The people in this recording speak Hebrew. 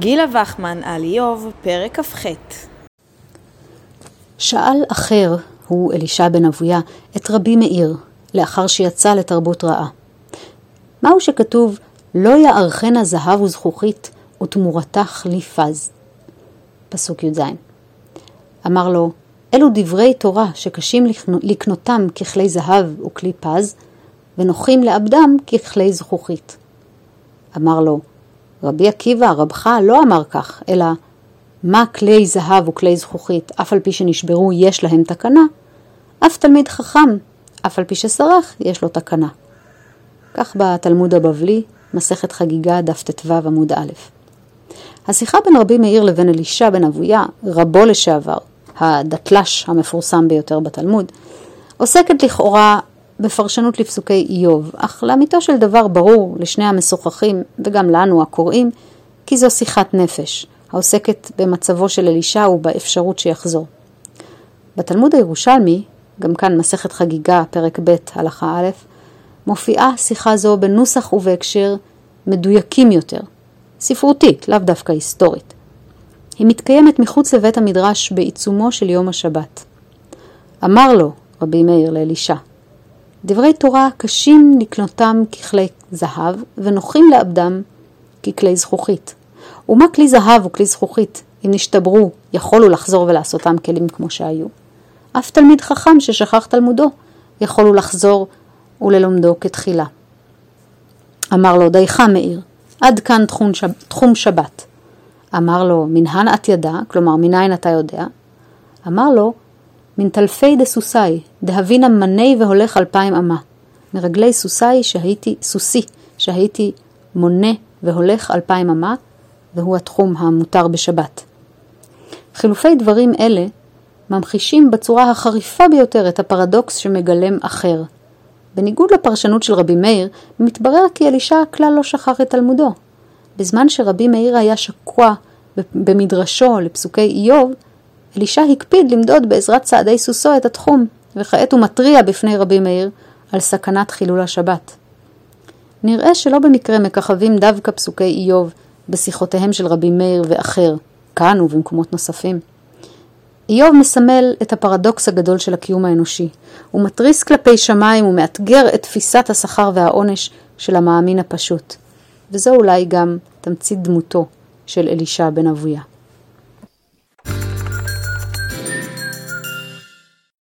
גילה וחמן על איוב, פרק כ"ח. שאל אחר, הוא אלישע בן אבויה, את רבי מאיר, לאחר שיצא לתרבות רעה. מהו שכתוב, לא יערכנה זהב וזכוכית, ותמורתה כלי פז. פסוק י"ז. אמר לו, אלו דברי תורה שקשים לקנותם ככלי זהב וכלי פז, ונוחים לאבדם ככלי זכוכית. אמר לו, רבי עקיבא, רבך, לא אמר כך, אלא מה כלי זהב וכלי זכוכית, אף על פי שנשברו יש להם תקנה, אף תלמיד חכם, אף על פי שסרח, יש לו תקנה. כך בתלמוד הבבלי, מסכת חגיגה, דף ט"ו עמוד א'. השיחה בין רבי מאיר לבין אלישע בן אבויה, רבו לשעבר, הדתל"ש המפורסם ביותר בתלמוד, עוסקת לכאורה בפרשנות לפסוקי איוב, אך לאמיתו של דבר ברור לשני המשוחחים וגם לנו הקוראים, כי זו שיחת נפש, העוסקת במצבו של אלישע ובאפשרות שיחזור. בתלמוד הירושלמי, גם כאן מסכת חגיגה, פרק ב', הלכה א', מופיעה שיחה זו בנוסח ובהקשר מדויקים יותר, ספרותית, לאו דווקא היסטורית. היא מתקיימת מחוץ לבית המדרש בעיצומו של יום השבת. אמר לו רבי מאיר לאלישע, דברי תורה קשים לקנותם ככלי זהב ונוחים לאבדם ככלי זכוכית. ומה כלי זהב וכלי זכוכית, אם נשתברו, יכולו לחזור ולעשותם כלים כמו שהיו. אף תלמיד חכם ששכח תלמודו, יכולו לחזור וללומדו כתחילה. אמר לו, דייך מאיר, עד כאן תחום, שב, תחום שבת. אמר לו, מנהן את ידע, כלומר, מניין אתה יודע? אמר לו, מן תלפי דסוסי, דהבינה מני והולך אלפיים אמה. מרגלי סוסי שהייתי, סוסי, שהייתי מונה והולך אלפיים אמה, והוא התחום המותר בשבת. חילופי דברים אלה ממחישים בצורה החריפה ביותר את הפרדוקס שמגלם אחר. בניגוד לפרשנות של רבי מאיר, מתברר כי אלישע כלל לא שכח את תלמודו. בזמן שרבי מאיר היה שקוע במדרשו לפסוקי איוב, אלישע הקפיד למדוד בעזרת צעדי סוסו את התחום, וכעת הוא מתריע בפני רבי מאיר על סכנת חילול השבת. נראה שלא במקרה מככבים דווקא פסוקי איוב בשיחותיהם של רבי מאיר ואחר, כאן ובמקומות נוספים. איוב מסמל את הפרדוקס הגדול של הקיום האנושי. הוא מתריס כלפי שמיים ומאתגר את תפיסת השכר והעונש של המאמין הפשוט. וזו אולי גם תמצית דמותו של אלישע בן אבויה.